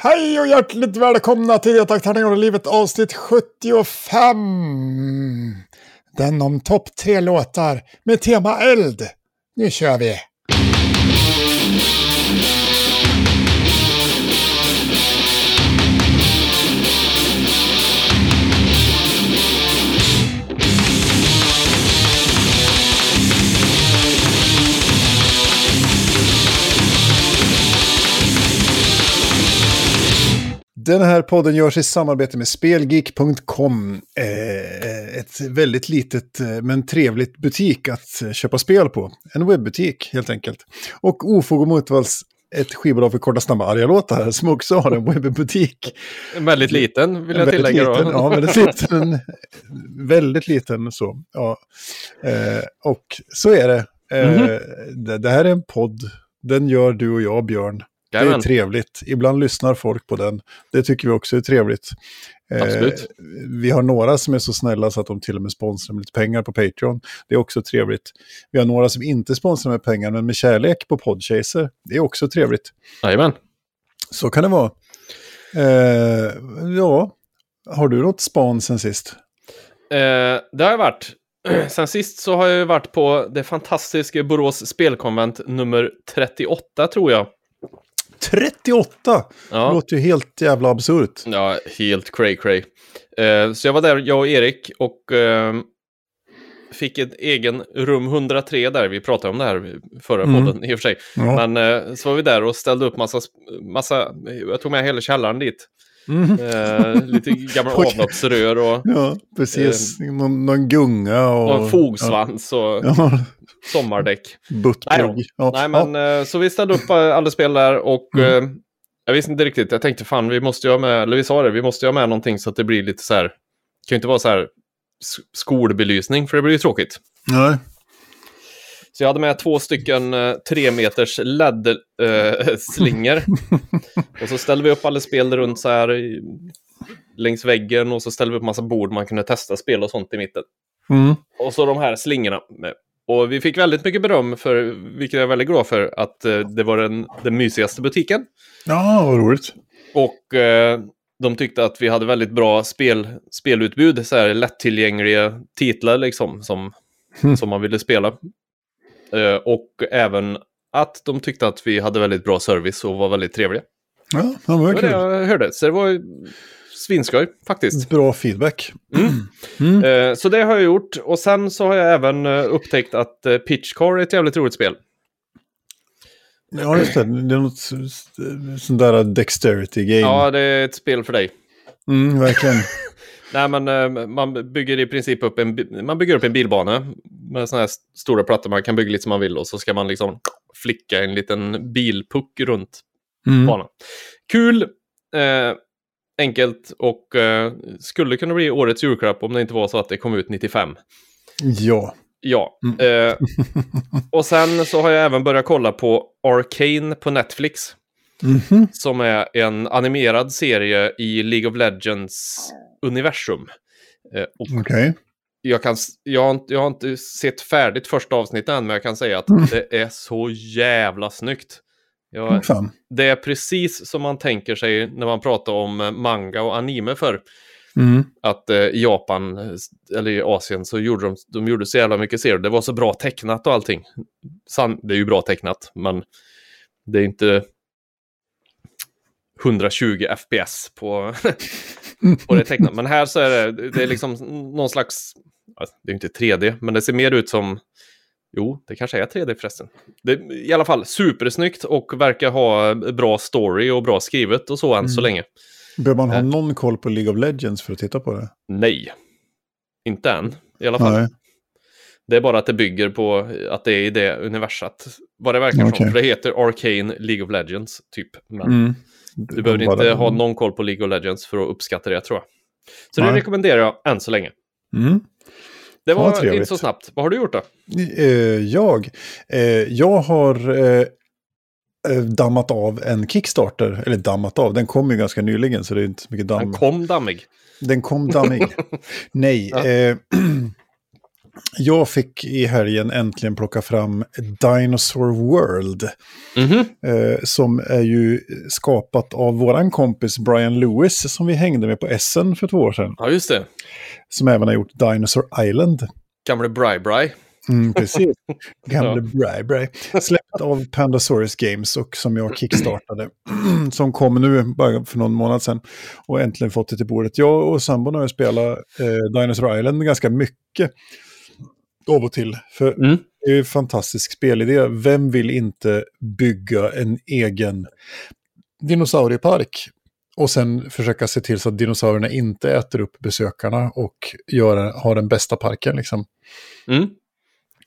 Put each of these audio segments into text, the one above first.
Hej och hjärtligt välkomna till Takt Tärningar och livet avsnitt 75. Den om topp tre låtar med tema eld. Nu kör vi! Den här podden görs i samarbete med Spelgeek.com. Eh, ett väldigt litet eh, men trevligt butik att eh, köpa spel på. En webbutik helt enkelt. Och Ofog och Motvalls ett skivbolag för korta snabba arga låtar som också har en webbutik. Väldigt liten vill jag tillägga liten, Ja, väldigt liten. väldigt liten så. Ja. Eh, och så är det. Eh, mm -hmm. det. Det här är en podd. Den gör du och jag, Björn. Det är trevligt. Ibland lyssnar folk på den. Det tycker vi också är trevligt. Absolut. Eh, vi har några som är så snälla så att de till och med sponsrar med lite pengar på Patreon. Det är också trevligt. Vi har några som inte sponsrar med pengar men med kärlek på Podchaser. Det är också trevligt. Jajamän. Så kan det vara. Eh, ja, har du något span sen sist? Eh, det har jag varit. Sen sist så har jag varit på det fantastiska Borås spelkonvent nummer 38 tror jag. 38! Ja. Det låter ju helt jävla absurt. Ja, helt cray cray. Uh, så jag var där, jag och Erik, och uh, fick ett egen rum 103 där. Vi pratade om det här förra mm. podden i och för sig. Ja. Men uh, så var vi där och ställde upp massa, massa jag tog med hela källaren dit. Mm. Eh, lite gamla avloppsrör och... Ja, precis. Eh, någon, någon, gunga och... Och en fogsvans ja. och ja. Sommardäck. Buttplugg. Ja. Nej, men eh, så vi ställde upp alla spel där och mm. eh, jag visste inte riktigt. Jag tänkte fan, vi måste ha med, eller vi sa det, vi måste ha med någonting så att det blir lite så här... Det kan ju inte vara så här skolbelysning, för det blir ju tråkigt. Nej. Så jag hade med två stycken eh, tre meters LED-slingor. Eh, och så ställde vi upp alla spel runt så här i, längs väggen och så ställde vi upp massa bord man kunde testa spel och sånt i mitten. Mm. Och så de här slingorna. Och vi fick väldigt mycket beröm för, vilket jag är väldigt glad för, att eh, det var den, den mysigaste butiken. Ja, vad roligt. Och eh, de tyckte att vi hade väldigt bra spel, spelutbud, så här lättillgängliga titlar liksom, som, mm. som man ville spela. Eh, och även att de tyckte att vi hade väldigt bra service och var väldigt trevliga. Ja, det var kul. Det jag hörde. Så det var svinskoj faktiskt. Bra feedback. Mm. Mm. Eh, så det har jag gjort. Och sen så har jag även eh, upptäckt att Pitchcar är ett jävligt roligt spel. Ja, just det. Det är något sånt där dexterity game. Ja, det är ett spel för dig. Mm, verkligen. Nej, men uh, man bygger i princip upp en, man bygger upp en bilbana med sådana här stora plattor. Man kan bygga lite som man vill och så ska man liksom flicka en liten bilpuck runt mm. banan. Kul, uh, enkelt och uh, skulle kunna bli årets julklapp om det inte var så att det kom ut 95. Ja. Ja. Mm. och sen så har jag även börjat kolla på Arcane på Netflix. Mm -hmm. Som är en animerad serie i League of Legends universum. Eh, okay. jag, kan, jag, har inte, jag har inte sett färdigt första avsnittet än, men jag kan säga att mm. det är så jävla snyggt. Jag, det är precis som man tänker sig när man pratar om eh, manga och anime för. Mm. Att eh, Japan, eller i Asien, så gjorde de, de gjorde så jävla mycket serier. Det var så bra tecknat och allting. San, det är ju bra tecknat, men det är inte 120 FPS på, på det tecknat. Men här så är det, det är liksom någon slags, det är inte 3D, men det ser mer ut som, jo, det kanske är 3D förresten. Det är i alla fall supersnyggt och verkar ha bra story och bra skrivet och så än mm. så länge. Behöver man ha äh. någon koll på League of Legends för att titta på det? Nej, inte än i alla fall. Nej. Det är bara att det bygger på att det är i det universat. Vad det verkar okay. som. För det heter Arcane League of Legends, typ. Men mm. Du behöver inte bara... ha någon koll på League of Legends för att uppskatta det, tror jag. Så Nej. det rekommenderar jag än så länge. Mm. Det var ja, inte så snabbt. Vad har du gjort då? Eh, jag? Eh, jag har eh, dammat av en Kickstarter. Eller dammat av, den kom ju ganska nyligen så det är inte så mycket damm. Den kom dammig. Den kom dammig. Nej. Ja. Jag fick i helgen äntligen plocka fram Dinosaur World. Mm -hmm. eh, som är ju skapat av våran kompis Brian Lewis som vi hängde med på Essen för två år sedan. Ja, just det. Som även har gjort Dinosaur Island. Gamle Bri Bri. Mm, precis. Gamle Bri Bri. Släppt av Pandasaurus Games och som jag kickstartade. som kom nu bara för någon månad sedan. Och äntligen fått det till bordet. Jag och sambon har ju spelat eh, Dinosaur Island ganska mycket och till. För mm. det är ju en fantastisk spelidé. Vem vill inte bygga en egen dinosauriepark? Och sen försöka se till så att dinosaurierna inte äter upp besökarna och gör, har den bästa parken. Liksom. Mm.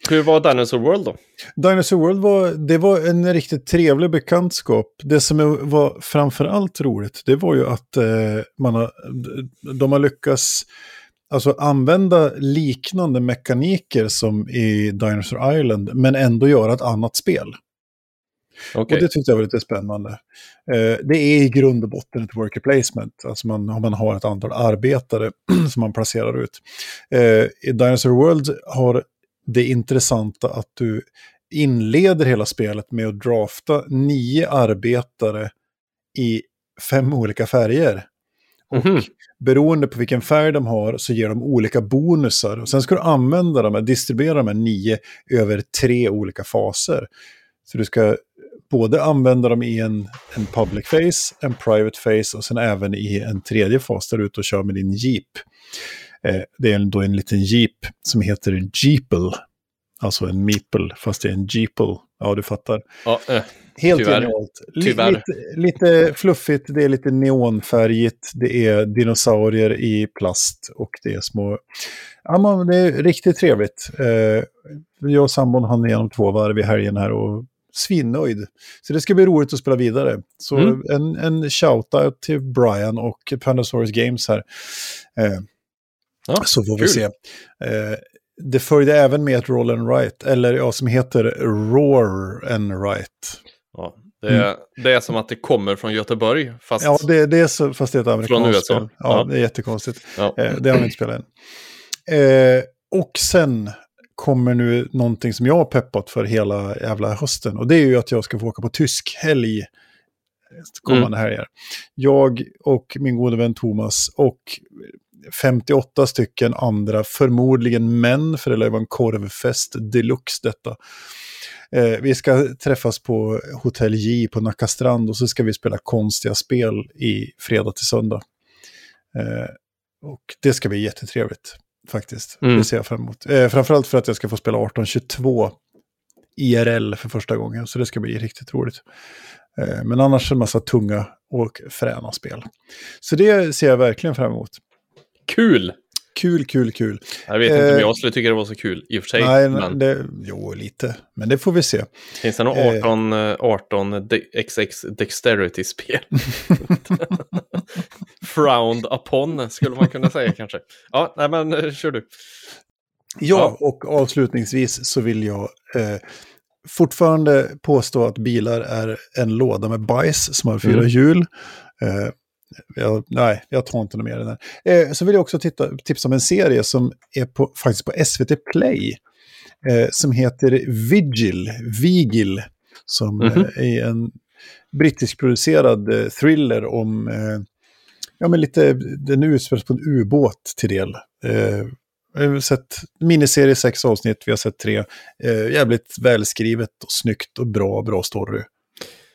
Hur var Dinosaur World då? Dinosaur World var, det var en riktigt trevlig bekantskap. Det som var framförallt roligt, det var ju att eh, man har, de har lyckats alltså använda liknande mekaniker som i Dinosaur Island, men ändå göra ett annat spel. Okay. Och det tyckte jag var lite spännande. Eh, det är i grund och botten ett worker placement, alltså man, man har ett antal arbetare som man placerar ut. Eh, I Dinosaur World har det intressanta att du inleder hela spelet med att drafta nio arbetare i fem olika färger. Och mm -hmm. beroende på vilken färg de har så ger de olika bonusar. Och sen ska du använda dem, distribuera de här nio över tre olika faser. Så du ska både använda dem i en, en public face, en private face och sen även i en tredje fas där du är ute och kör med din jeep. Eh, det är då en liten jeep som heter Jeeple. Alltså en meeple, fast det är en jeeple. Ja, du fattar. Ja, eh. Helt Tyvärr. genialt. Tyvärr. Lite, lite fluffigt, det är lite neonfärgigt, det är dinosaurier i plast och det är små... Ja, man, det är riktigt trevligt. Eh, jag och sambon hann igenom två varv i helgen här och svinnöjd. Så det ska bli roligt att spela vidare. Så mm. en, en shout-out till Brian och Pandasaurus Games här. Eh, ja, så får vi se. Eh, det följde även med ett roll and write, eller ja, som heter Roar and write. Ja, det är, mm. det är som att det kommer från Göteborg, fast, ja, det, det är så, fast det är ett amerikanskt spel. Ja, ja, det är jättekonstigt. Ja. Eh, det har vi inte spelat än. Eh, och sen kommer nu någonting som jag har peppat för hela jävla hösten. Och det är ju att jag ska få åka på tysk helg kommande mm. helger. Jag och min gode vän Thomas och 58 stycken andra, förmodligen män, för det lär vara en korvfest deluxe detta. Eh, vi ska träffas på Hotell J på Nacka strand och så ska vi spela konstiga spel i fredag till söndag. Eh, och det ska bli jättetrevligt faktiskt. Mm. Det ser jag fram emot. Eh, framförallt för att jag ska få spela 1822 IRL för första gången, så det ska bli riktigt roligt. Eh, men annars en massa tunga och fräna spel. Så det ser jag verkligen fram emot. Kul! Kul, kul, kul. Jag vet inte om jag skulle tycka det var så kul i och för sig. Nej, men... det, jo, lite. Men det får vi se. Finns det några 18, eh... 18 XX Dexterity-spel? Frowned upon, skulle man kunna säga kanske. Ja, nej men eh, kör du. Ja, ja, och avslutningsvis så vill jag eh, fortfarande påstå att bilar är en låda med bajs som har fyra mm. hjul. Eh, jag, nej, jag tar inte något mer än det. Eh, så vill jag också titta, tipsa om en serie som är på, faktiskt på SVT Play. Eh, som heter Vigil, Vigil. Som mm -hmm. är en brittisk producerad eh, thriller om, eh, ja men lite, den utspelas på en ubåt till del. Eh, vi har sett miniserie, sex avsnitt, vi har sett tre. jävligt välskrivet och snyggt och bra, bra story.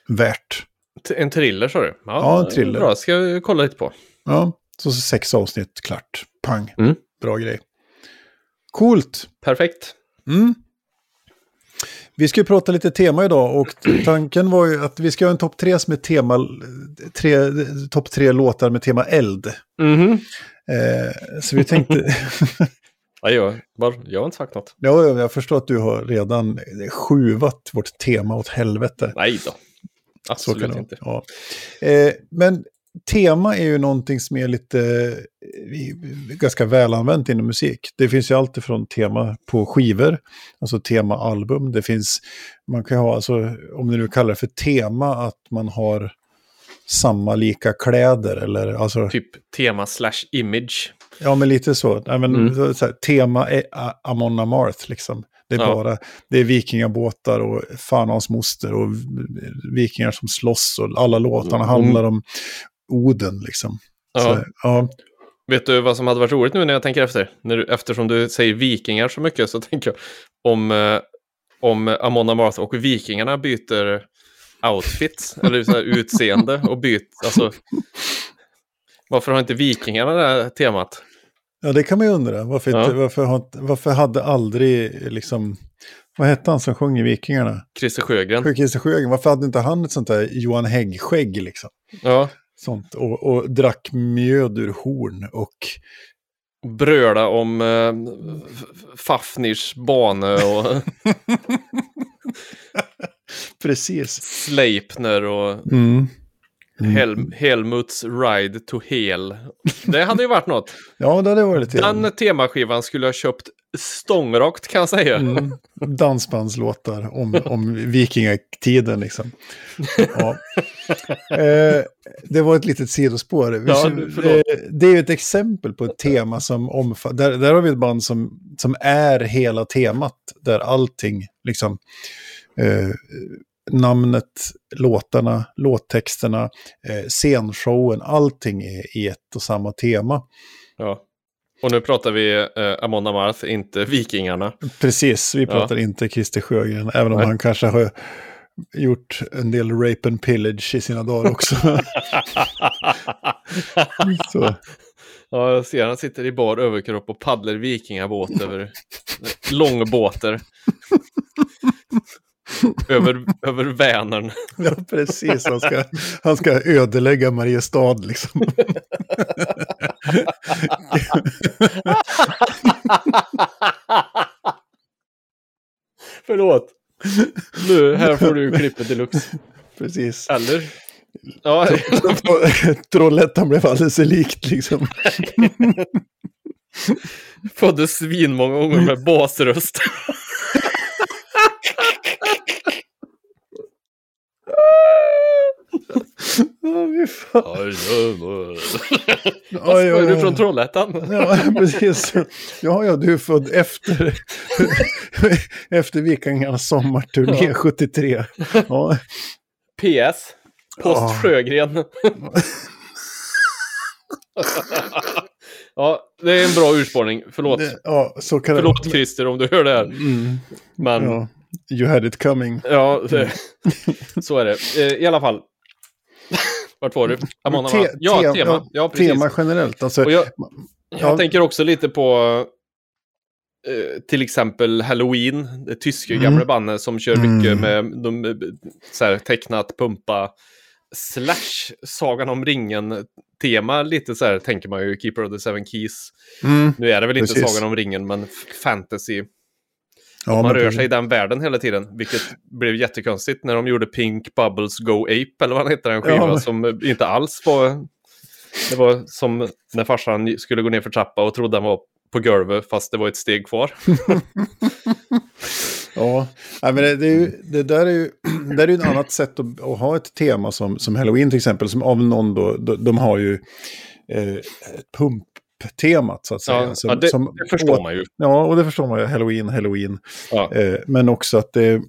Värt. En thriller sa du? Ja, ja, en thriller. Bra, ska jag kolla lite på. Ja, så sex avsnitt, klart. Pang. Mm. Bra grej. Coolt. Perfekt. Mm. Vi ska ju prata lite tema idag och tanken var ju att vi ska ha en topp tre som är tema, tre, topp tre låtar med tema eld. Mm -hmm. eh, så vi tänkte... ja, jag, jag har inte sagt något. Ja, jag förstår att du har redan sjuvat vårt tema åt helvete. Nej då. Absolut inte. Ja. Eh, men tema är ju någonting som är lite eh, ganska välanvänt inom musik. Det finns ju alltid från tema på skivor, alltså tema-album. Det finns, man kan ha, alltså, om du nu kallar det för tema, att man har samma lika kläder eller alltså... Typ tema slash image. Ja, men lite så. Nej, men, mm. så här, tema är Amon Amarth, liksom. Det är ja. bara det är vikingabåtar och fan hans moster och vikingar som slåss och alla låtarna mm. handlar om Oden liksom. Ja. Så, ja. Vet du vad som hade varit roligt nu när jag tänker efter? När du, eftersom du säger vikingar så mycket så tänker jag om, eh, om Amon Amarth och vikingarna byter outfit eller så utseende och byter, alltså varför har inte vikingarna det här temat? Ja, det kan man ju undra. Varför, ja. varför, varför hade aldrig, liksom, vad hette han som sjöng i Vikingarna? Christer Sjögren. Christer Sjögren. Varför hade inte han ett sånt där Johan Hägg-skägg liksom? Ja. Sånt. Och, och drack mjöd ur horn och... Bröla om äh, Fafnirs bane och... Precis. Sleipner och... Mm. Mm. Hel Helmuts Ride to Hel. Det hade ju varit något. ja, det hade varit lite. Den temaskivan skulle jag köpt stångrakt kan jag säga. Mm. Dansbandslåtar om, om vikingatiden liksom. Ja. Eh, det var ett litet sidospår. Ja, det, det är ju ett exempel på ett tema som omfattar... Där, där har vi ett band som, som är hela temat. Där allting liksom... Eh, namnet, låtarna, låttexterna, eh, scenshowen, allting är i ett och samma tema. Ja. Och nu pratar vi eh, Amon Amarth, inte Vikingarna. Precis, vi pratar ja. inte Christer Sjögren, även om Nej. han kanske har gjort en del rape and pillage i sina dagar också. Så. Ja, jag ser han sitter i bar överkropp och paddlar vikingabåt över långbåtar. över, över Vänern. Ja, precis. Han ska, han ska ödelägga Mariestad liksom. Förlåt. Nu, här får du klippet deluxe. Precis. Eller? Ja. Trollhättan blev alldeles likt liksom. Föddes svinmånga gånger med basröst. Oh. Oj, är du från Trollhättan? ja, precis. Ja, ja, du är född efter, efter Vikingarnas sommarturné ja. 73. Ja. PS. Post ja. Sjögren. ja, det är en bra urspårning. Förlåt. Ja, Förlåt. Christer om du hör det här. Mm. Men... Ja. You had it coming. Ja, det, så är det. Eh, I alla fall. Vart var du? Amanda, te ja, te tema. Ja, precis. Tema generellt. Alltså, jag, jag ja. tänker också lite på eh, till exempel Halloween, det tyska mm. gamla bandet som kör mycket mm. med de, så här, tecknat, pumpa, slash Sagan om ringen-tema. Lite så här tänker man ju, Keeper of the Seven Keys. Mm. Nu är det väl inte Precis. Sagan om ringen, men fantasy. Ja, man rör sig i den världen hela tiden, vilket blev jättekonstigt när de gjorde Pink Bubbles Go Ape, eller vad han heter, en skiva ja, men... som inte alls var... Det var som när farsan skulle gå ner för trappa och trodde han var på golvet, fast det var ett steg kvar. ja, men det, det, är ju, det där är ju det är ju ett annat sätt att, att, ha ett tema som, som Halloween till exempel, som av någon då, de, de har ju eh, pump temat så att säga. Ja, som, ja det, som, det, förstår man ju. Ja, och det förstår man ju. Halloween, halloween. Ja. Eh, men också att det,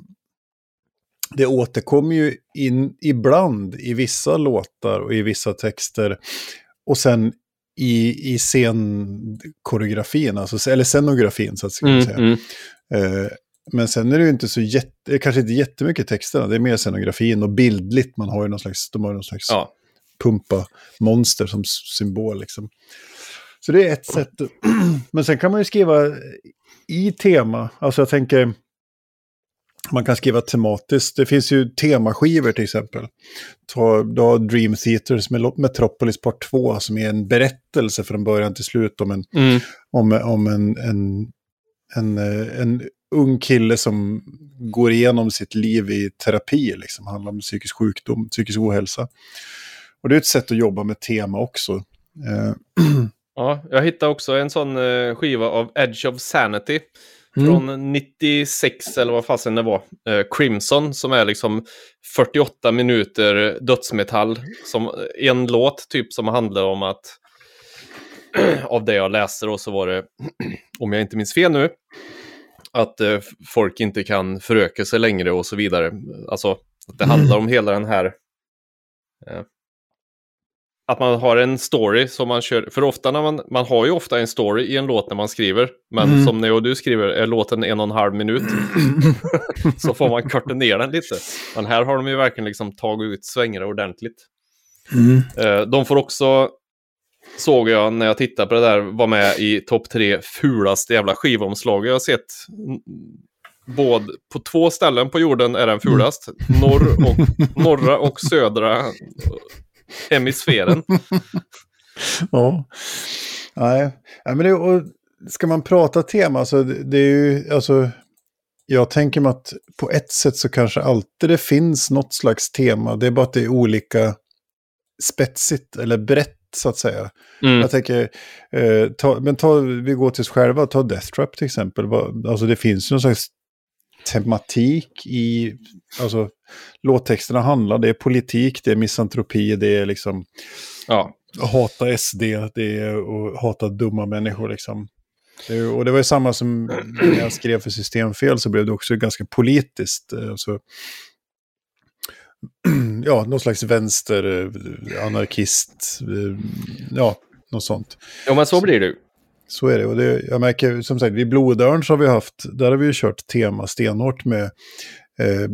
det återkommer ju in ibland i vissa låtar och i vissa texter. Och sen i, i scenkoreografin, alltså, eller scenografin så att mm, säga. Mm. Eh, men sen är det ju inte så jätte, kanske inte jättemycket texterna, det är mer scenografin och bildligt. Man har ju någon slags, de har någon slags ja. pumpa monster som symbol liksom. Så det är ett sätt. Men sen kan man ju skriva i tema. Alltså jag tänker, man kan skriva tematiskt. Det finns ju temaskivor till exempel. du har Dream Theaters med Metropolis Part 2 som är en berättelse från början till slut om en, mm. om, om en, en, en, en ung kille som går igenom sitt liv i terapi. Liksom. Det handlar om psykisk sjukdom, psykisk ohälsa. Och det är ett sätt att jobba med tema också. Eh, Ja, jag hittade också en sån eh, skiva av Edge of Sanity. Mm. Från 96 eller vad fasen det var. Eh, Crimson som är liksom 48 minuter dödsmetall. Som en låt typ som handlar om att av det jag läste då så var det, om jag inte minns fel nu, att eh, folk inte kan föröka sig längre och så vidare. Alltså, att det mm. handlar om hela den här... Eh, att man har en story som man kör, för ofta när man, man har ju ofta en story i en låt när man skriver, men mm. som och du skriver är låten en och en halv minut, så får man korta ner den lite. Men här har de ju verkligen liksom tagit ut svängarna ordentligt. Mm. Eh, de får också såg jag när jag tittade på det där, var med i topp tre fulaste jävla skivomslag jag har sett. Både på två ställen på jorden är den fulast. Mm. Norr och, norra och södra hemisfären. ja, nej. Ja, men det, och ska man prata tema så det, det är ju, alltså, jag tänker mig att på ett sätt så kanske alltid det finns något slags tema. Det är bara att det är olika spetsigt eller brett så att säga. Mm. Jag tänker, eh, ta, men ta, vi går till oss själva, ta Death Trap till exempel. Alltså det finns ju någon slags tematik i, alltså låttexterna handlar, det är politik, det är misantropi, det är liksom ja. hata SD, det är att hata dumma människor liksom. Det, och det var ju samma som när jag skrev för systemfel så blev det också ganska politiskt. Alltså, ja, någon slags vänster, eh, anarkist, eh, ja, något sånt. Ja, men så blir det Så är det. Och det, jag märker, som sagt, vid Blodörn så har vi haft, där har vi ju kört tema stenhårt med eh,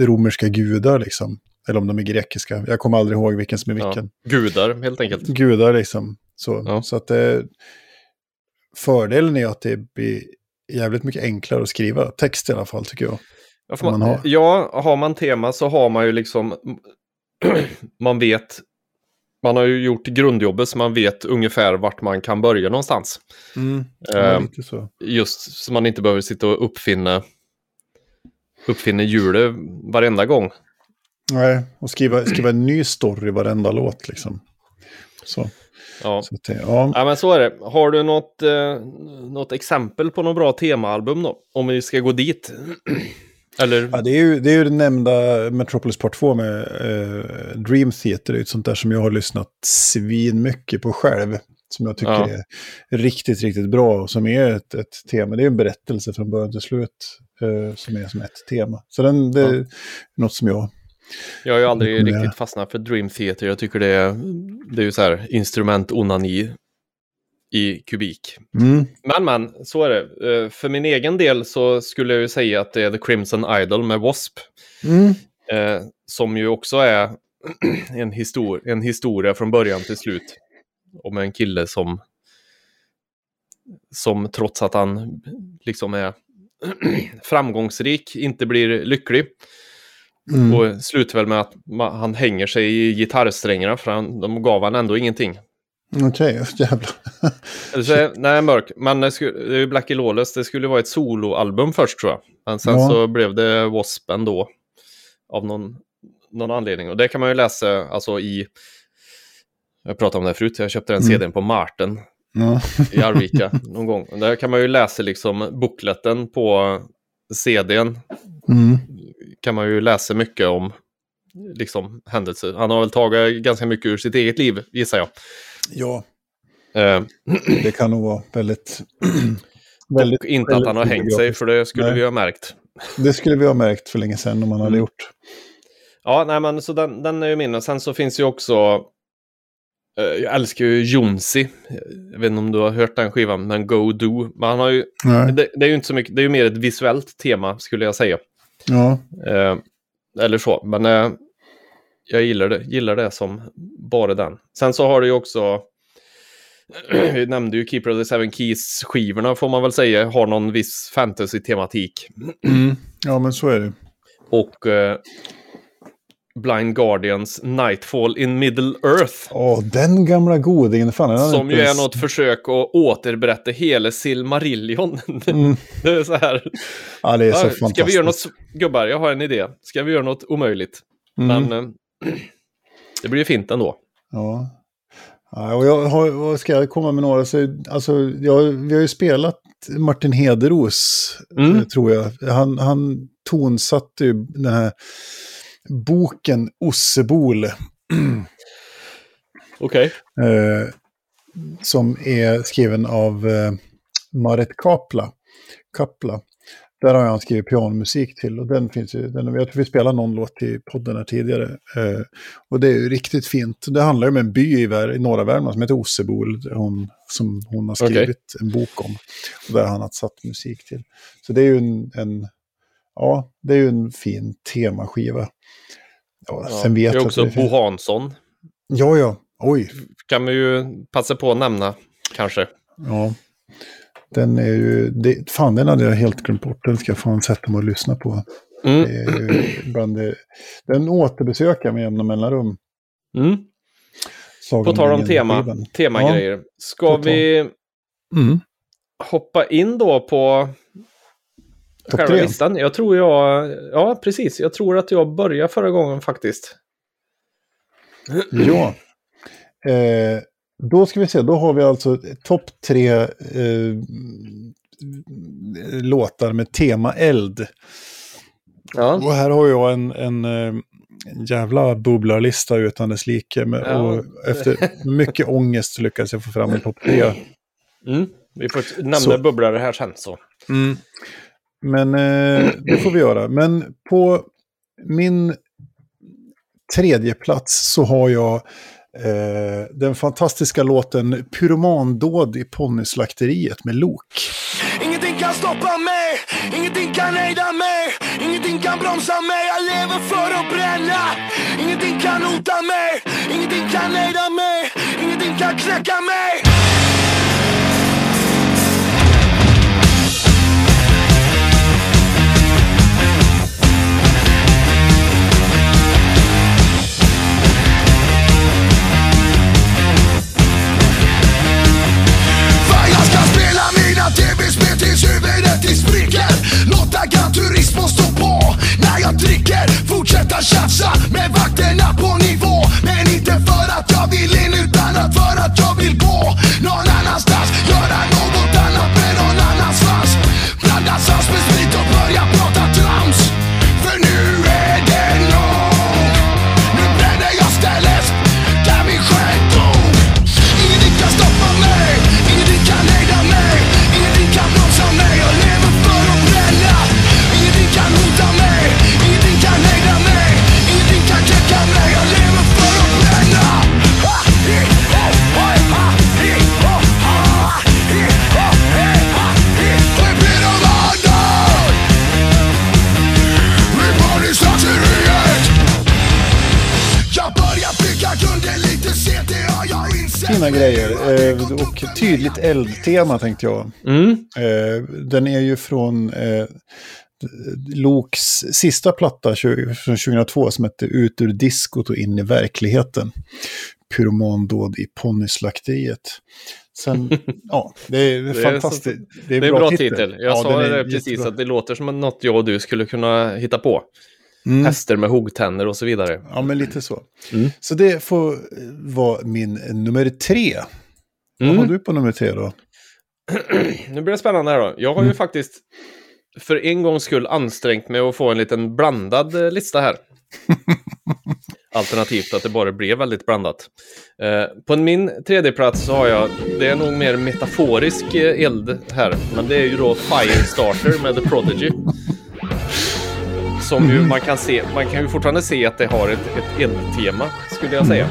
romerska gudar liksom. Eller om de är grekiska. Jag kommer aldrig ihåg vilken som är vilken. Ja, gudar, helt enkelt. Gudar, liksom. Så, ja. så att det, fördelen är att det blir jävligt mycket enklare att skriva text i alla fall, tycker jag. Ja, man, man har. ja, har man tema så har man ju liksom, man vet, man har ju gjort grundjobbet så man vet ungefär vart man kan börja någonstans. Mm. Eh, så. Just så man inte behöver sitta och uppfinna, uppfinna hjulet varenda gång. Nej, och skriva, skriva en ny story varenda låt liksom. Så. Ja. Så det, ja. ja, men så är det. Har du något, eh, något exempel på något bra temaalbum då? Om vi ska gå dit. Eller? Ja, det, är ju, det är ju den nämnda Metropolis Part 2 med eh, Dream Theater. Det är ett sånt där som jag har lyssnat svin mycket på själv. Som jag tycker ja. är riktigt, riktigt bra och som är ett, ett tema. Det är en berättelse från början till slut eh, som är som ett tema. Så den, det är något som jag... Jag har ju aldrig riktigt fastnat för Dream Theater. Jag tycker det är, det är ju så här instrument onani i kubik. Mm. Men men, så är det. Eh, för min egen del så skulle jag ju säga att det är The Crimson Idol med W.A.S.P. Mm. Eh, som ju också är en, histor en historia från början till slut. Om en kille som, som trots att han liksom är framgångsrik inte blir lycklig. Mm. Och slutar väl med att han hänger sig i gitarrsträngarna för han, de gav han ändå ingenting. Okej, okay, jävlar. så, nej, mörk. Men det, är ju Blackie Lawless, det skulle vara ett soloalbum först tror jag. Men sen ja. så blev det W.A.S.P. ändå. Av någon, någon anledning. Och det kan man ju läsa alltså i... Jag pratade om det förut, jag köpte den mm. CDn på Marten. Ja. I Arvika någon gång. Där kan man ju läsa liksom bukletten på CDn. Mm. Kan man ju läsa mycket om liksom händelser. Han har väl tagit ganska mycket ur sitt eget liv, gissar jag. Ja. Uh, det kan nog vara väldigt... väldigt inte väldigt att han har hängt sig, för det skulle nej. vi ha märkt. Det skulle vi ha märkt för länge sedan om han hade mm. gjort. Ja, nej men så den, den är ju min. Och sen så finns ju också... Uh, jag älskar ju Jonsi. Jag vet inte om du har hört den skivan, men Go Do. Men han har ju... Det, det, är ju inte så mycket, det är ju mer ett visuellt tema skulle jag säga. Ja. Uh, eller så, men jag gillar det, gillar det som bara den. Sen så har du ju också, vi nämnde ju Keeper of the Seven Keys-skivorna får man väl säga, har någon viss fantasy-tematik. Mm. Ja, men så är det. Och eh, Blind Guardians Nightfall in Middle Earth. Åh, den gamla godingen. Fan, som ju är något försök att återberätta hela Silmarillion. Mm. det är så här. Ja, det är så ja, fantastiskt. Ska vi göra något, gubbar, jag har en idé. Ska vi göra något omöjligt? Mm. Men eh, det blir ju fint ändå. Ja. ja och jag har, ska jag komma med några? Så, alltså, jag, vi har ju spelat Martin Hederos, mm. Eh, tror jag. Han, han tonsatte ju den här boken Ossebol. Okej. Okay. Eh, som är skriven av eh, Maret Kapla. Kapla. Där har han skrivit pianomusik till och den finns ju, den, jag tror vi spelade någon låt i podden här tidigare. Eh, och det är ju riktigt fint. Det handlar ju om en by i, i norra Värmland som heter Ossebo, hon, som hon har skrivit okay. en bok om. Och där han har satt musik till. Så det är ju en, en ja, det är ju en fin temaskiva. Ja, ja, sen vet det är också det Bo Hansson. Ja, ja. Oj. Kan vi ju passa på att nämna, kanske. Ja. Den är ju, det, fan den hade jag helt glömt bort. Den ska jag fan sätta mig och lyssna på. Mm. Det är bland det, den återbesöker med jämna mellanrum. Mm. på tal om tema, temagrejer. Ja, ska vi mm. hoppa in då på Top själva listan? Jag tror jag, ja precis, jag tror att jag började förra gången faktiskt. Ja. Eh, då ska vi se, då har vi alltså topp tre eh, låtar med tema eld. Ja. Och här har jag en, en, en eh, jävla bubblarlista utan dess like. Ja. Och efter mycket ångest lyckades jag få fram en topp tre. Mm. Vi får nämna så. bubblare här sen så. Mm. Men eh, det får vi göra. Men på min tredje plats så har jag Eh, den fantastiska låten Pyromandåd i ponnyslakteriet med Lok. Ingenting kan stoppa mig, ingenting kan hejda mig Ingenting kan bromsa mig, jag lever för att bränna. Ingenting kan hota mig, ingenting kan hejda mig Ingenting kan knäcka mig. Tv-spel tills huvudet i spricker. Låta Gran Turismo stå på. När jag dricker Fortsätta tjafsa med vakterna på nivå. Men inte för att jag vill in utan att för att jag vill gå. Någon annanstans tydligt eldtema tänkte jag. Mm. Eh, den är ju från eh, Loks sista platta från 2002 som hette Ut ur diskot och in i verkligheten. Pyromandåd i ponnyslakteriet. Sen, ja, det är, det är fantastiskt. Det är, det är bra, bra titel. titel. Jag ja, sa det precis jättebra. att det låter som något jag och du skulle kunna hitta på. Mm. Hästar med huggtänder och så vidare. Ja, men lite så. Mm. Så det får vara min nummer tre. Vad mm. har du på nummer tre då? nu blir det spännande här då. Jag har ju mm. faktiskt för en gångs skull ansträngt mig att få en liten blandad eh, lista här. Alternativt att det bara blev väldigt blandat. Eh, på min tredje plats så har jag, det är nog mer metaforisk eh, eld här, men det är ju då Firestarter med The Prodigy. Som ju mm. man kan se, man kan ju fortfarande se att det har ett, ett eldtema, skulle jag säga.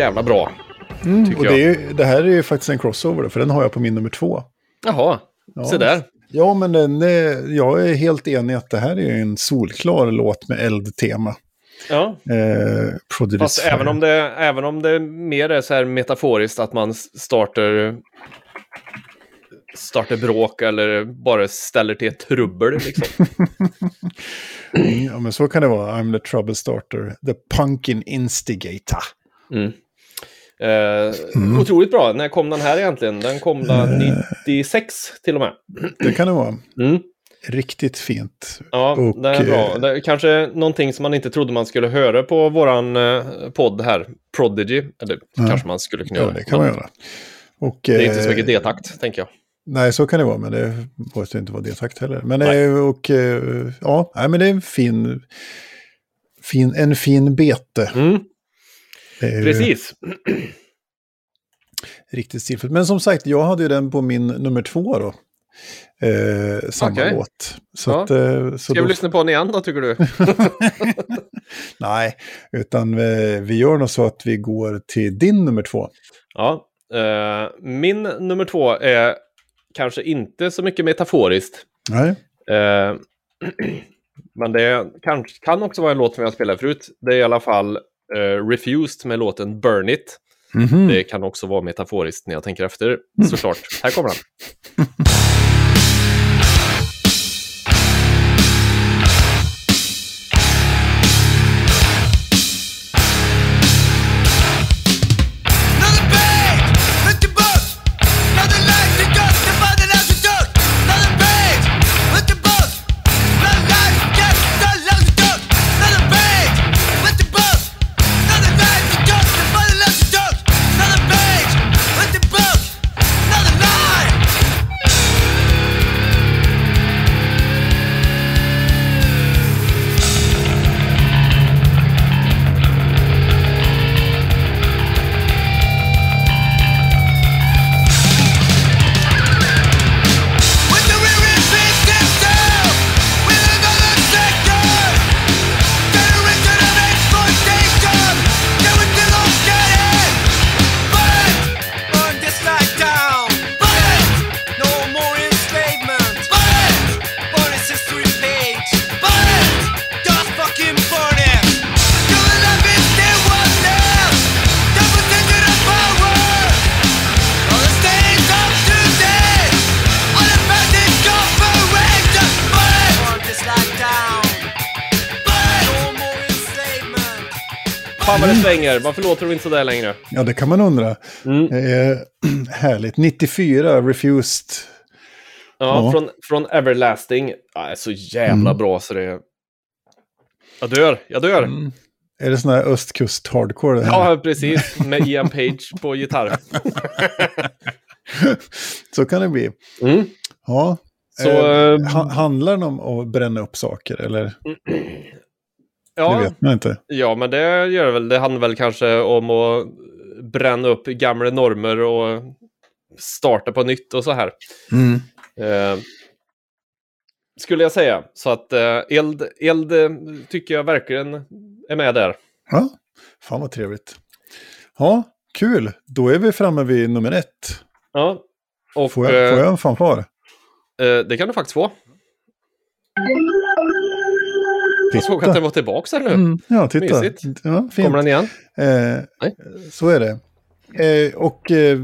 Jävla bra. Mm, och det, är, det, här är ju faktiskt en crossover, för den har jag på min nummer två. Jaha, ja. se där. Ja, men den är, jag är helt enig att det här är en solklar låt med eldtema. Ja. Eh, Fast även om, det, även om det mer är så här metaforiskt att man startar, startar bråk eller bara ställer till ett trubbel. Liksom. ja, men så kan det vara. I'm the trouble starter. The punkin instigator. Mm. Eh, mm. Otroligt bra. När kom den här egentligen? Den kom uh, 96 till och med. Det kan det vara. Mm. Riktigt fint. Ja, och, det är bra. Eh, det är kanske någonting som man inte trodde man skulle höra på våran eh, podd här, Prodigy. Eller ja. kanske man skulle kunna göra. Ja, det kan man göra. Och, det är inte så mycket D-takt, tänker jag. Nej, så kan det vara, men det måste inte vara D-takt heller. Men, nej. och, ja, nej, men det är en fin, fin, en fin bete. Mm. Precis. Riktigt stilfullt. Men som sagt, jag hade ju den på min nummer två då. Eh, samma okay. låt. Så ja. att, eh, så Ska då... vi lyssna på den igen då, tycker du? Nej, utan vi, eh, vi gör nog så att vi går till din nummer två. Ja, eh, min nummer två är kanske inte så mycket metaforiskt. Nej. Eh, men det kan, kan också vara en låt som jag spelat förut. Det är i alla fall uh, Refused med låten Burn It. Mm -hmm. Det kan också vara metaforiskt när jag tänker efter, såklart. Här kommer den. svänger. Varför låter de inte sådär längre? Ja, det kan man undra. Mm. Eh, härligt. 94, Refused. Ja, ja. Från, från Everlasting. Är så jävla mm. bra så det är... Jag dör, jag dör. Mm. Är det sån här östkust hardcore? Ja, precis. Med Ian Page på gitarr. så kan det bli. Mm. Ja. Så, eh, ehm, handlar det om att bränna upp saker eller? Ja, det vet man inte. Ja, men det gör det väl. Det handlar väl kanske om att bränna upp gamla normer och starta på nytt och så här. Mm. Eh, skulle jag säga. Så att eh, eld, eld tycker jag verkligen är med där. Ja, fan vad trevligt. Ja, kul. Då är vi framme vid nummer ett. Ja. Och, får, jag, får jag en fanfar? Eh, det kan du faktiskt få. Jag såg att den var tillbaka här nu. Mm, ja, titta. Mysigt. Ja, fint. Kommer den igen? Eh, Nej. Så är det. Eh, och eh,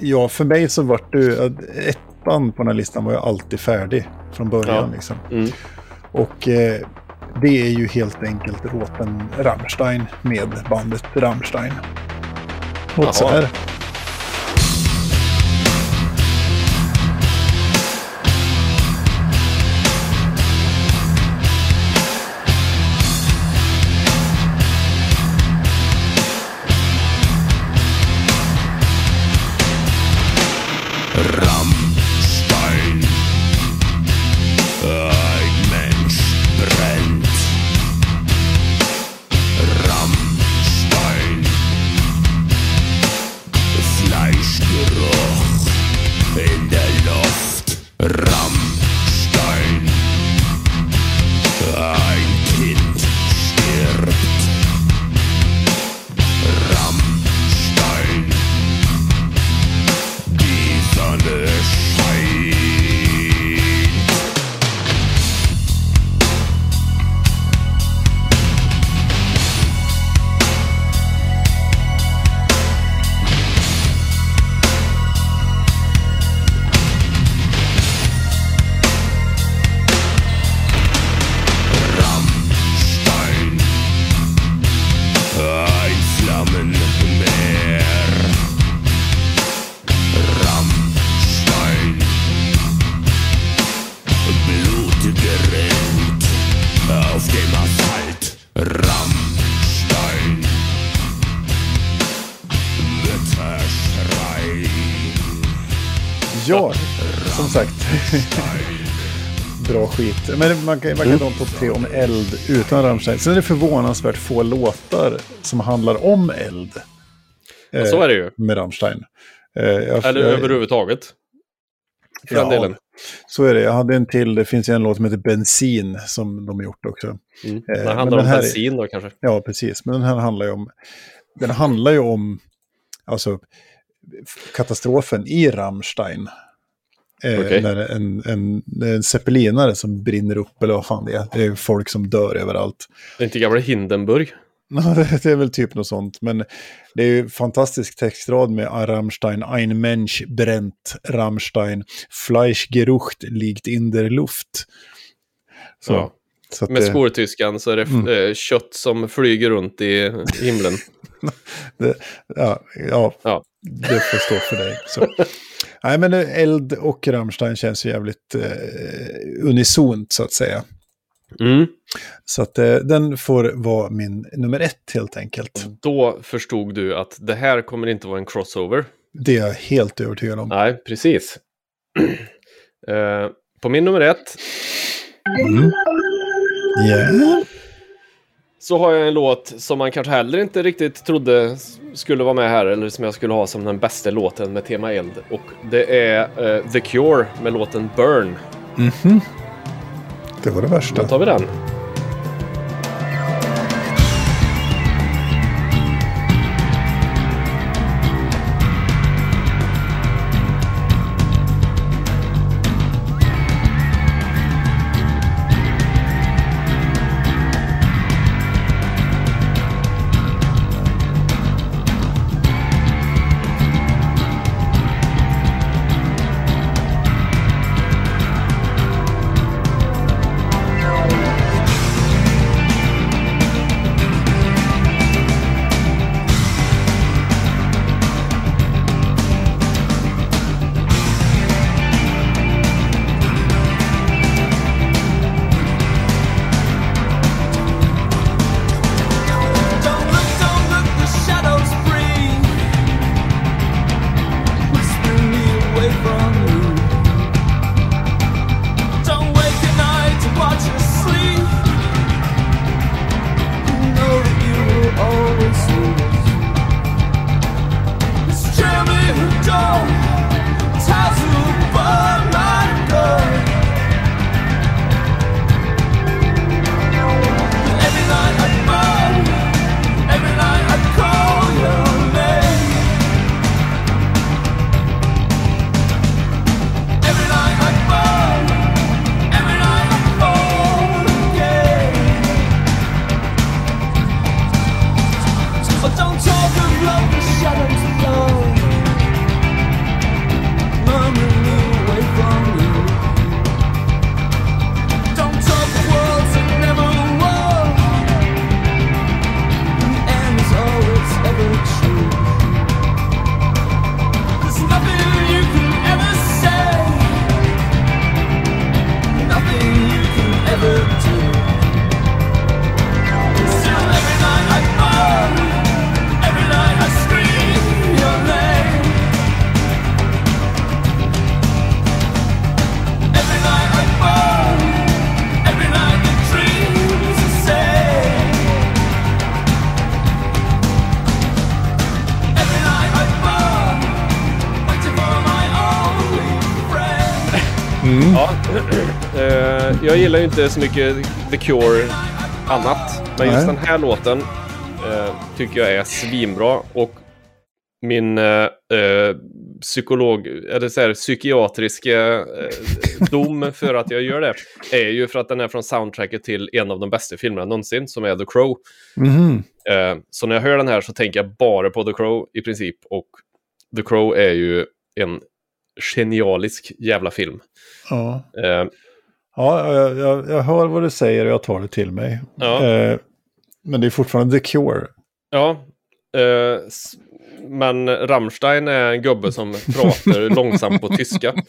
ja, för mig så var det ettan på den här listan var ju alltid färdig från början. Ja. Liksom. Mm. Och eh, det är ju helt enkelt låten Rammstein med bandet Rammstein. Och så här. Men man kan, man kan ta en topp tre om eld utan Rammstein. Sen är det förvånansvärt få låtar som handlar om eld. Ja, så är det ju. Eh, Med Rammstein. Eh, jag- Eller jag- överhuvudtaget. För den Ja, delen. Så är det. Jag hade en till. Det finns en låt som heter Bensin som de har gjort också. Mm. Eh, Det men handlar den om här är- bensin då kanske. Ja, precis. Men den här handlar ju om... Den handlar ju om alltså, katastrofen i Rammstein. Eh, Okej. När en, en, en zeppelinare som brinner upp, eller vad fan det är. Det är folk som dör överallt. Det är inte gamla Hindenburg. Det, är väl typ något sånt. Men det är ju fantastisk textrad med "Ah, Rammstein, ein Mensch brennt, Rammstein, Fleischgerucht liegt in der Luft. Så, Ja. så Med det- skoltyskan så är det Mm. eh, kött som flyger runt i himlen. Det, ja, ja, Ja. det får stå för dig. Nej, men Eld och Rammstein känns ju jävligt eh, unisont så att säga. Mm. Så att eh, den får vara min nummer ett helt enkelt. Då förstod du att det här kommer inte vara en crossover. Det är jag helt övertygad om. Nej, precis. Eh, på min nummer ett Mm. Ja. Så har jag en låt som man kanske heller inte riktigt trodde skulle vara med här, eller som jag skulle ha som den bästa låten med tema eld. Och det är eh, The Cure med låten Burn. Mhm. Det var det Då värsta. tar vi den. Inte så mycket The Cure annat. Men just Nej. den här låten eh, tycker jag är svinbra. Och min eh, eh, psykolog, eller så här, psykiatriska eh, dom för att jag gör det är ju för att den är från soundtracket till en av de bästa filmerna någonsin, som är The Crow. Mhm. Eh, så när jag hör den här så tänker jag bara på The Crow i princip. Och The Crow är ju en genialisk jävla film. Ja, Eh, ja jag, jag, jag hör vad du säger och jag tar det till mig. Ja. Eh, men det är fortfarande The Cure. Ja, eh, men Rammstein är en gubbe som pratar långsamt på tyska.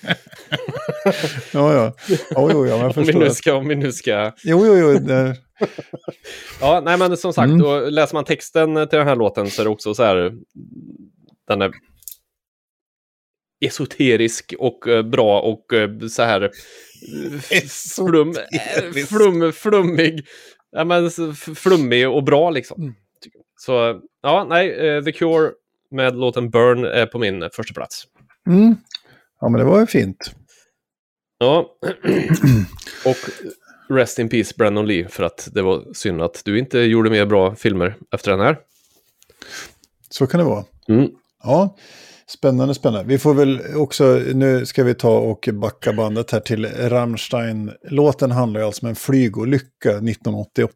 ja, ja. Jo, jo, ja, men jag Om vi, förstår. nu ska, om vi nu ska... Jo, jo, jo. det- Ja, nej men som sagt, Mm. läser man texten till den här låten så är det också så här... Den är esoterisk och eh, bra och eh, så här... eh, Flum, flum, flummig. Ja, men flummig och bra liksom. Mm. Så ja, nej, The Cure med låten Burn är på min första plats. Mm. Ja, men det var ju fint. Ja, och Rest in Peace Brandon Lee för att det var synd att du inte gjorde mer bra filmer efter den här. Så kan det vara. Mm. Ja, spännande, spännande. Vi får väl också, nu ska vi ta och backa bandet här till Rammstein. Låten handlar ju alltså om en flygolycka 1988.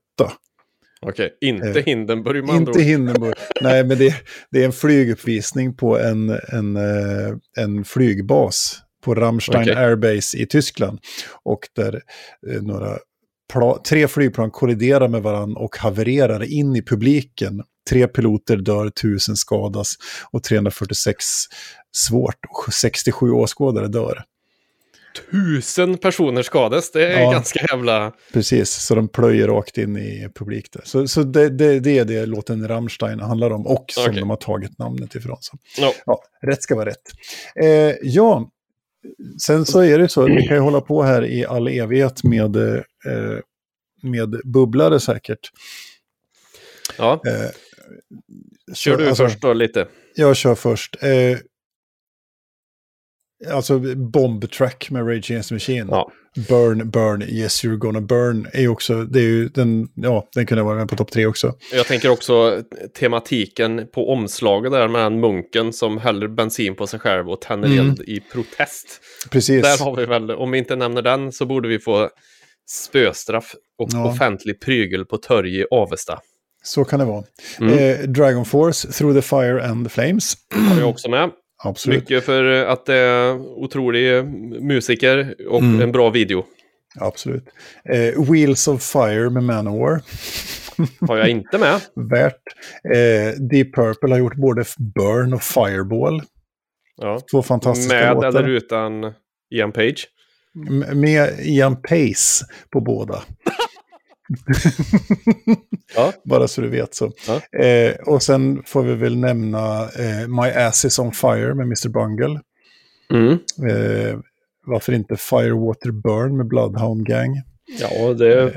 Okej, inte Eh, Hindenburg med Inte. Hindenburg. Nej, men det, det är en flyguppvisning på en, en, eh, en flygbas på Rammstein Okej. Airbase i Tyskland. Och där eh, några tre flygplan kolliderar med varandra och havererar in i publiken. Tre piloter dör, tusen skadas och 346 svårt. Och 67 åskådare dör. Tusen personer skadades, det är Ja. ganska jävla... Precis, så de plöjer rakt in i publik där. Så, så det, det, det är det låten Rammstein handlar om och som Okej. de har tagit namnet ifrån. Så. Ja. Ja, rätt ska vara rätt. Eh, ja, sen så är det så att vi kan ju hålla på här i all evighet med, eh, med bubblare säkert. ja. Eh, Kör du alltså, först då lite. Jag kör först. Eh, alltså Bomb Track med Rage Against the Machine. Ja. Burn, burn, yes you're gonna burn är också, det är ju den, ja, den kunde vara med på topp tre också. Jag tänker också tematiken på omslaget där med den munken som häller bensin på sig själv och tänder Mm. eld i protest. Precis. Där har vi väl, om vi inte nämner den så borde vi få spöstraff och Ja. offentlig prygel på torg i Avesta. Så kan det vara. Mm. Eh, Dragon Force, Through the Fire and the Flames. Har jag också med. Absolut. Mycket för att det är otrolig musiker och Mm. en bra video. Absolut. Eh, Wheels of Fire med Manowar. Har jag inte med. Värt. Eh, Deep Purple har gjort både Burn och Fireball. Ja. Två fantastiska Med låtar. eller utan Ian Page. M- Med Ian Pace på båda. Ja. Bara så du vet så. Ja. Eh, och sen får vi väl nämna eh, My Ass is on Fire med Mr. Bungle. Mm. Eh, varför inte Firewater Burn med Bloodhound Gang? Ja, det,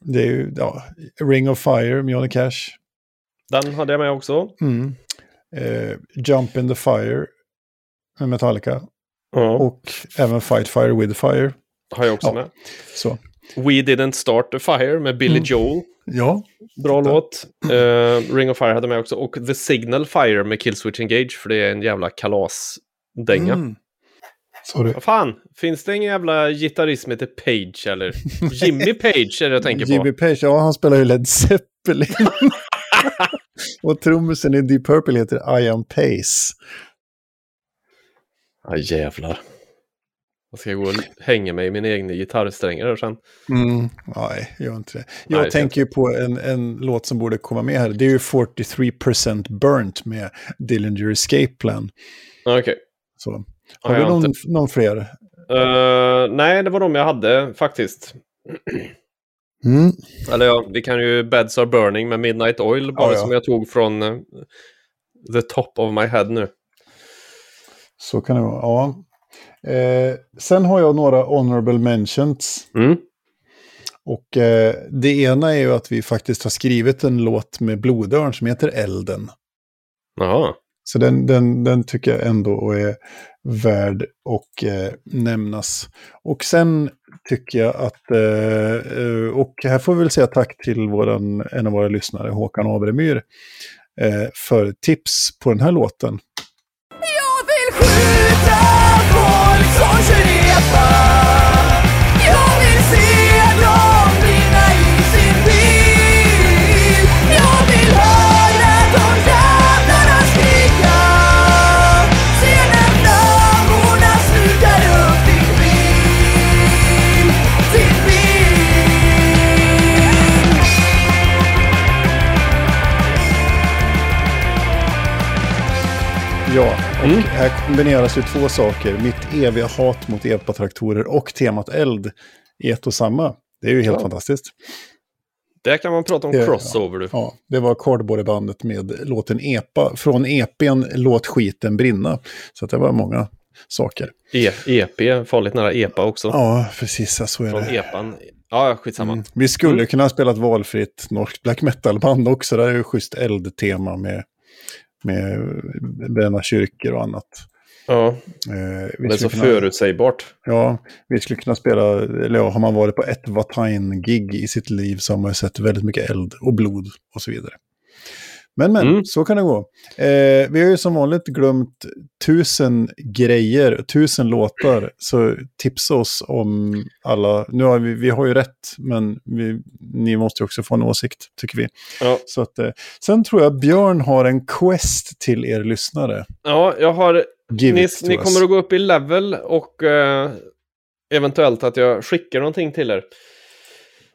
Det är ju, ja, Ring of Fire med Johnny Cash. den hade jag med också. Mm. Eh, Jump in the Fire med Metallica. Ja, Och även Fight Fire with Fire. har jag också Ja. med. Så. We Didn't Start a Fire med Billy Mm. Joel. Ja, Bra låt. Eh, Ring of Fire hade med också. Och The Signal Fire med Killswitch Engage. För det är en jävla kalasdänga. Mm. Sorry. Vad fan, finns det ingen jävla gitarrist som heter Page eller? Jimmy Page är det jag tänker på. Jimmy Page, ja han spelar ju Led Zeppelin. och trummisen i Deep Purple heter Ian Pace. Ja jävlar. Jag ska gå och hänga mig i min egen gitarrsträngar sen. Mm. Nej, gör inte det. Jag Nej, tänker ju på en, en låt som borde komma med här. Det är ju 43% Burnt med Dillinger Escape Plan. Okej. Så. Ja, Har du jag har någon, inte- någon fler? Eh, nej, det var de jag hade faktiskt. Mm. Eller ja, vi kan ju Beds Are Burning med Midnight Oil, bara Ja, ja. som jag tog från eh, the top of my head nu. Så kan det vara, ja. Eh, sen har jag några honorable mentions. Mm. Och eh, det ena är ju att vi faktiskt har skrivit en låt med Blodörn som heter Elden. Jaha. Så den, den, den tycker jag ändå är värd att eh, nämnas. Och sen tycker jag att, eh, eh, och här får vi väl säga tack till våran, en av våra lyssnare, Håkan Abremyr, eh, för tips på den här låten. Folk som Ja, Och Mm. här kombineras ju två saker. Mitt eviga hat mot epatraktorer och temat eld i ett och samma. Det är ju helt Ja. fantastiskt. Där kan man prata om Ja. crossover du. Ja, det var Cardboard-bandet med låten Epa. Från EPn Låt skiten brinna. Så det var många saker. E EP, farligt nära EPA också. Ja, precis. ja, Så är Från det. EPan. Ja, skitsamma. Mm. Vi skulle Mm. kunna ha spelat valfritt norskt black metal-band också. Det är ju schysst eldtema med, med bränna kyrkor och annat. Ja, Eh, det är så kunna- förutsägbart. Ja, vi skulle kunna spela, eller ja, har man varit på ett Vatine-gig i sitt liv så har man ju sett väldigt mycket eld och blod och så vidare. Men, men, Mm. så kan det gå. Eh, vi har ju som vanligt glömt tusen grejer, tusen låtar. Så tipsa oss om alla. Nu har vi, vi har ju rätt, men vi, ni måste ju också få en åsikt, tycker vi. Ja. Så att, eh, sen tror jag Björn har en quest till er lyssnare. Ja, jag har... Give Ni, ni kommer att gå upp i level och eh, eventuellt att jag skickar någonting till er.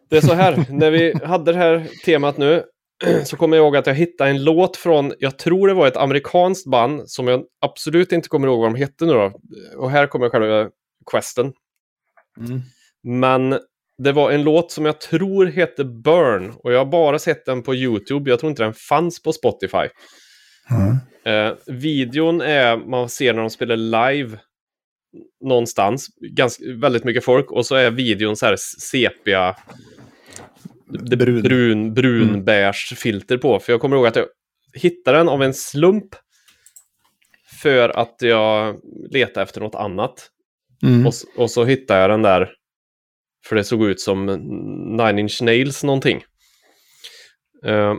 Det är så här, när vi hade det här temat nu så kommer jag ihåg att jag hittade en låt från, jag tror det var ett amerikanskt band som jag absolut inte kommer ihåg vad de hette nu då. Och här kommer själva questen. Mm. Men det var en låt som jag tror hette Burn och jag har bara sett den på YouTube. Jag tror inte den fanns på Spotify. Mm. Eh, videon är, man ser när de spelar live någonstans, ganska, väldigt mycket folk, och så är videon så här sepia, det Brun. brun, brun Mm. filter på. För jag kommer ihåg att jag hittade den av en slump för att jag letade efter något annat. Mm. Och, och så hittade jag den där, för det såg ut som Nine Inch Nails någonting. Eh,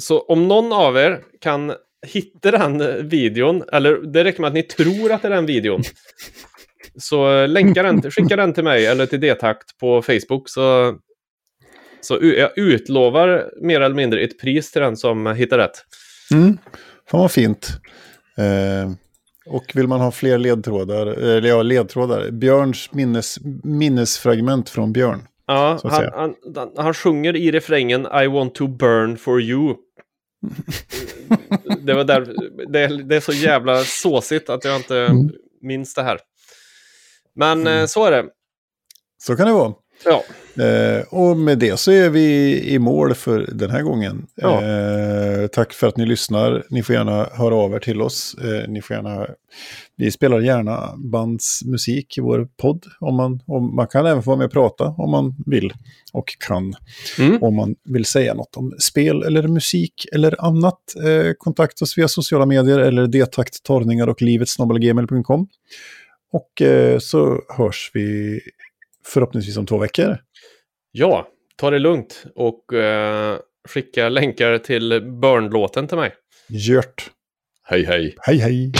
så om någon av er kan hitta den videon, eller det räcker med att ni tror att det är den videon, så länka den, skicka den till mig eller till Detakt på Facebook så, så jag utlovar mer eller mindre ett pris till den som hittar rätt. Mm. Fan vad fint. Eh, och vill man ha fler ledtrådar, eller ja, ledtrådar, Björns minnes, minnesfragment från Björn. Ja, han, han, han, sjunger i refrängen I want to burn for you. det, var där, det, är- det är så jävla såsigt att jag inte Mm. minns det här. Men eh, så är det. Så kan det vara. Ja, Eh, och med det så är vi i mål för den här gången. Ja. Eh, tack för att ni lyssnar. Ni får gärna höra av er till oss. Eh, ni får gärna, vi spelar gärna bandsmusik i vår podd. Om man, om, man kan även få vara med och prata om man vill och kan. Mm. Om man vill säga något om spel eller musik eller annat. Eh, kontakta oss via sociala medier eller detakt, torrningar och livet snabel-gmail.com. Och eh, så hörs vi förhoppningsvis om två veckor. ja ta det lugnt och eh, skicka länkar till Burn-låten till mig. Gjort. Hej hej! Hej hej!